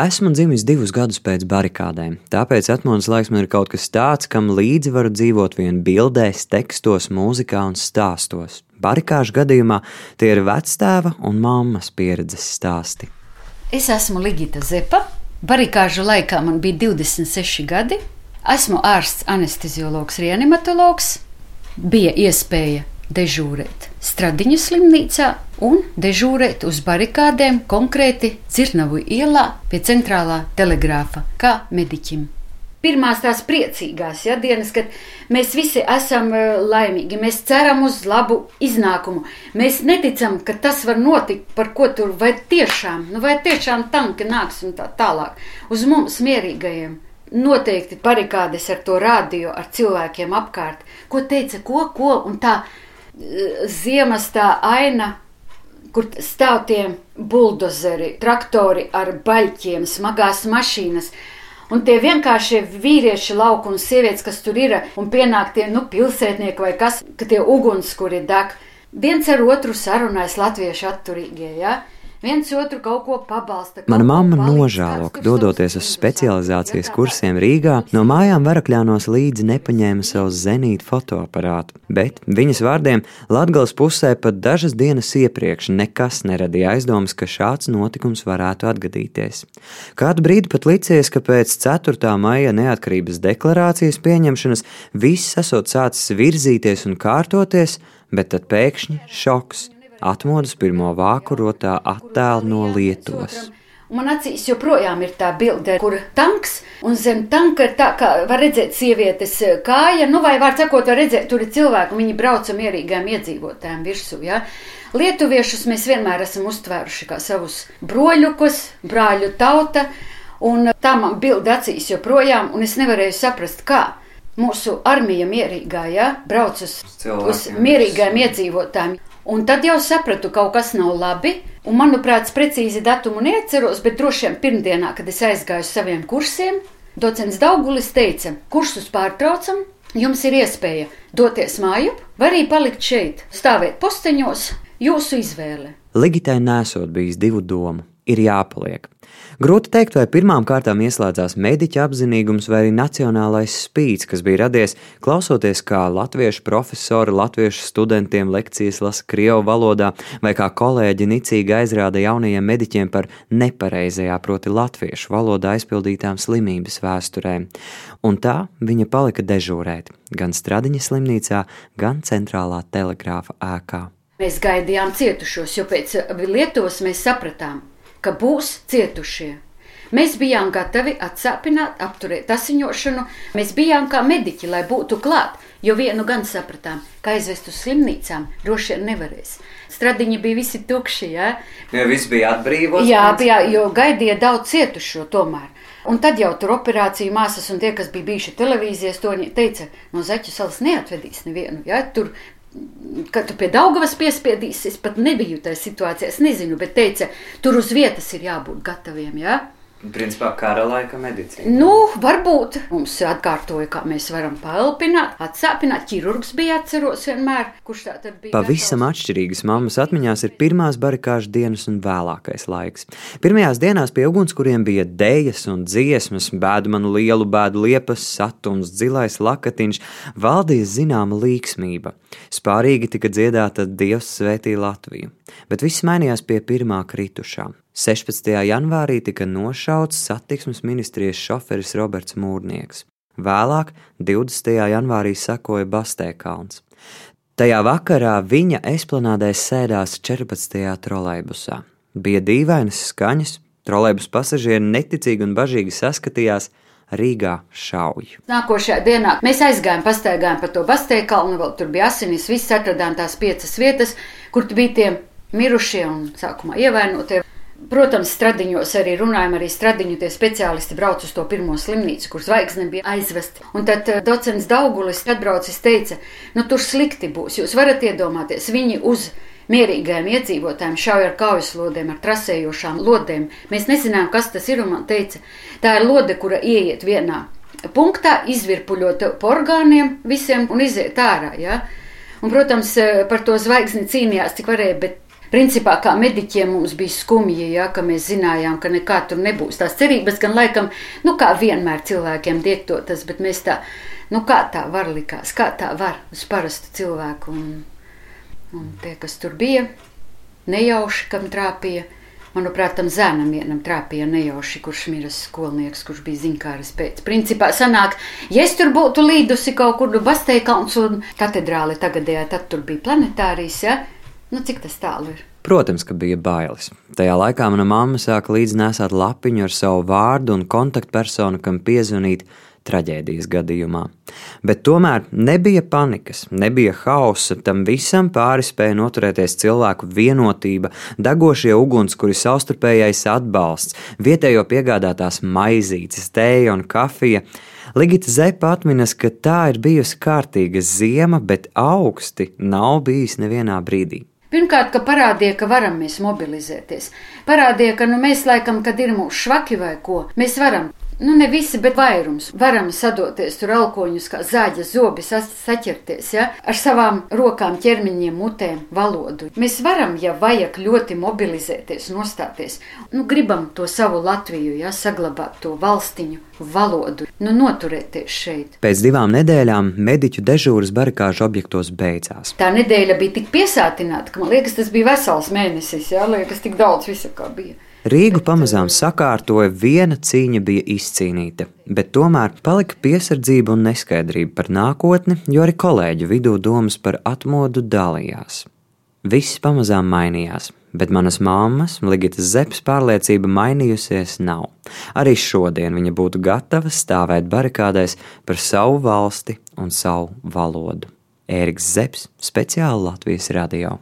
Esmu dzimis divus gadus pēc barikādēm, tāpēc atmodas laiks man ir kaut kas tāds, kam līdzi varu dzīvot vien bildēs, tekstos, mūzikā un stāstos. Barikāžu gadījumā tie ir vectēva un mammas pieredzes stāsti. Es esmu Ligita Zepa. Barikāžu laikā man bija 26 gadi. Esmu ārsts, anesteziologs, reanimatologs. Bija iespēja dežūrēt Stradiņu slimnīcā un dežūrēt uz barikādēm, konkrēti Cirnavu ielā pie centrālā telegrāfa, kā mediķim. Pirmās tās priecīgās ja, dienas, kad mēs visi esam uh, laimīgi, mēs ceram uz labu iznākumu. Mēs neticam, ka tas var notikt, par ko tur vai tiešām, nu vai tiešām tanki nāks un tā tālāk. Uz mums mierīgajiem noteikti barikādes ar to rādio, ar cilvēkiem apkārt, ko teica, ko, ko, un tā ziemas tā aina, kur stāv tie buldozeri, traktori ar baļķiem, smagās mašīnas. Un tie vienkāršie vīrieši, lauku un sievietes, kas tur ir, un pienāk tie nu, pilsētnieki vai kas, ka tie ugunskuri deg. Viens ar otru sarunājas latviešu atturīgie. Ja? Viens otru kaut ko pabalsta. Mana mamma nožēlo, ka dodoties uz specializācijas kursiem Rīgā, no mājām Varakļānos līdzi nepaņēma savu zenītu fotoaparātu, bet viņas vārdiem Latgales pusē pat dažas dienas iepriekš nekas neradīja aizdomas, ka šāds notikums varētu atgadīties. Kādu brīdi pat licies, ka pēc 4. maija neatkarības deklarācijas pieņemšanas viss esot sācis virzīties un kārtoties, bet tad pēkšņi šoks atmodas pirmo vāku rotā attēlu no Lietuvas. Man acīs joprojām ir tā bilde, kur tanks un zem tanka ir tā, kā var redzēt sievietes kāja, nu vai var sakot, var redzēt, tur ir cilvēki, viņi brauca mierīgām iedzīvotājiem virsū, ja. Lietuviešus mēs vienmēr esam uztvēruši kā savus broļukus, brāļu tauta, un tā man bilde acīs joprojām, un es nevarēju saprast, kā mūsu armija mierīgā, ja, brauc uz, uz mierīgām iedzīvotājiem. Un tad jau sapratu, ka kaut kas nav labi. Un, manuprāt, precīzi datumu neatceros, bet droši vien pirmdienā, kad es aizgāju uz saviem kursiem, docents Daugulis teica, kursus pārtraucam, jums ir iespēja doties mājup, vai arī palikt šeit, stāvēt posteņos, jūsu izvēle. Ligitai nesot bijis divu domu ir jāpaliek. Grūti teikt, vai pirmām kārtām ieslēdzās mediķa apzinīgums vai arī nacionālais spīts, kas bija radies klausoties, kā latviešu profesori latviešu studentiem lekcijas lasa krievu valodā, vai kā kolēģi nicīgi aizrāda jaunajiem mediķiem par nepareizajā, proti latviešu valodā aizpildītām slimības vēsturēm. Un tā viņa palika dežūrēt gan Stradiņa slimnīcā, gan centrālā telegrāfa ēkā. Mēs gaidījām cietušos, jo pēc Lietuvas mēs sapratām, ka būs cietušie. Mēs bijām gatavi atsāpināt, apturēt asiņošanu. Mēs bijām kā mediķi, lai būtu klāt, jo vienu gan sapratām, ka aizvest uz slimnīcām droši vien nevarēs. Stradiņi bija visi tukši, jā. Ja viss bija atbrīvots. Jā, bija, jo gaidīja daudz cietušo tomēr. Un tad jau tur operācija māsas un tie, kas bija bijuši televīzijas, to teica, no Zaķu salas neatvedīs nevienu. Ja? Tur Kad tu pie Daugavas piespiedīsi, es pat nebiju tajā situācijā. Es nezinu, bet teica, tur uz vietas ir jābūt gataviem. Ja? Principā kara laika medicīna. Nu, varbūt mums atkārtoja, kā mēs varam paelpināt, atsāpināt. Ķirurgs bija atceros vienmēr, kurš tā tad bija. Pavisam gatavs. atšķirīgas mammas atmiņās ir pirmās barikāžu dienas un vēlākais laiks. Pirmajās dienās pie ugunskuriem bija dēļas un dziesmas, bēdu manu lielu bēdu liepas, satums, dzilais lakatiņš, valdīja zināma līksmība. Spārīgi tika dziedāta Dievs svētī Latviju, bet viss mainījās pie pirmā kritušā. 16. janvārī tika nošauts satiksmes ministrijas šoferis Roberts Mūrnieks. Vēlāk, 20. janvārī, sekoja Bastēkalns. Tajā vakarā viņa esplanādēs sēdās 14. trolejbusā. Bija dīvainas skaņas, trolejbus pasažieri neticīgi un bažīgi saskatījās, Rīgā šauj. Nākošajā dienā mēs aizgājām, pastaigājām pa to Bastēkalnu, vēl tur bija asinis, viss atradām tās piecas vietas, kur bija tie mirušie un sākumā ievainotie. Protams, stradiņos arī runājam, arī stradiņu tie speciālisti brauc uz to pirmo slimnīcu, kur zvaigzne bija aizvest. Un tad uh, docents Daugulis atbraucis teica, nu tur slikti būs, jūs varat iedomāties, viņi uz mierīgajiem iedzīvotājiem šauja ar kaujas lodēm, ar trasējošām lodēm. Mēs nezinām, kas tas ir, un man teica, tā ir lode, kura ieiet vienā punktā, izvirpuļot pa orgāniem visiem un iziet ārā. Ja? Un, protams, eh, par to zvaigzni cīnījās, cik varēja, bet Principā, kā mediķiem mums bija skumji, ja, ka mēs zinājām, ka nekā tur nebūs tās cerības, gan laikam, nu kā vienmēr cilvēkiem diekto tas, bet mēs tā, nu kā tā var likās, kā tā var uz parastu cilvēku. Un, un tie, kas tur bija, nejauši, kam trāpīja, Manuprāt, tam zēnam vienam trāpīja nejauši, kurš miras skolnieks, kurš bija ziņkāris pēc. Principā sanāk, ja es tur būtu līdusi kaut kur Basteikalns un katedrāli tagadējā, tad tur bija planetārijas, ja? Nu, cik tas tālu ir? Protams, ka bija bailes. Tajā laikā mana mamma sāka līdzināt lapiņu ar savu vārdu un kontaktpersonu, kam piezvanīt traģēdijas gadījumā. Bet tomēr nebija panikas, nebija hausa, tam visam pāri spēja noturēties cilvēku vienotība, degošie ugunskura, savstarpējais atbalsts, vietējo piegādātās maizītes, tēja un kafija. Ligita Zepa atminas, ka tā ir bijusi kārtīga ziema, bet augsti nav bijis nevienā brīdī. Pirmkārt, ka parādīja, ka varam mēs mobilizēties. Parādīja, ka nu, mēs laikam, kad ir mūsu švaki vai ko, mēs varam nu ne visi, bet vairums. Varam sadoties tur alkoņus, kā zāģes zobi saķerties, ja, ar savām rokām, ķermeņiem, mutēm, valodu. Mēs varam, ja vajag ļoti mobilizēties, nostāties. Nu, gribam to savu Latviju, ja, saglabāt to valstiņu, valodu, nu, noturēties šeit. Pēc divām nedēļām mediķu dežūras barikāžu objektos beidzās. Tā nedēļa bija tik piesātināta, ka man liekas, tas bija vesels mēnesis, jā, liekas, tik daudz visa kā bija. Rīgu pamazām sakārtoja, viena cīņa bija izcīnīta, bet tomēr palika piesardzība un neskaidrība par nākotni, jo arī kolēģu vidū domas par atmodu dalījās. Viss pamazām mainījās, bet manas mammas, Ligitas Zepes pārliecība mainījusies nav. Arī šodien viņa būtu gatava stāvēt barikādēs par savu valsti un savu valodu. Ēriks Zepes speciāli Latvijas radio.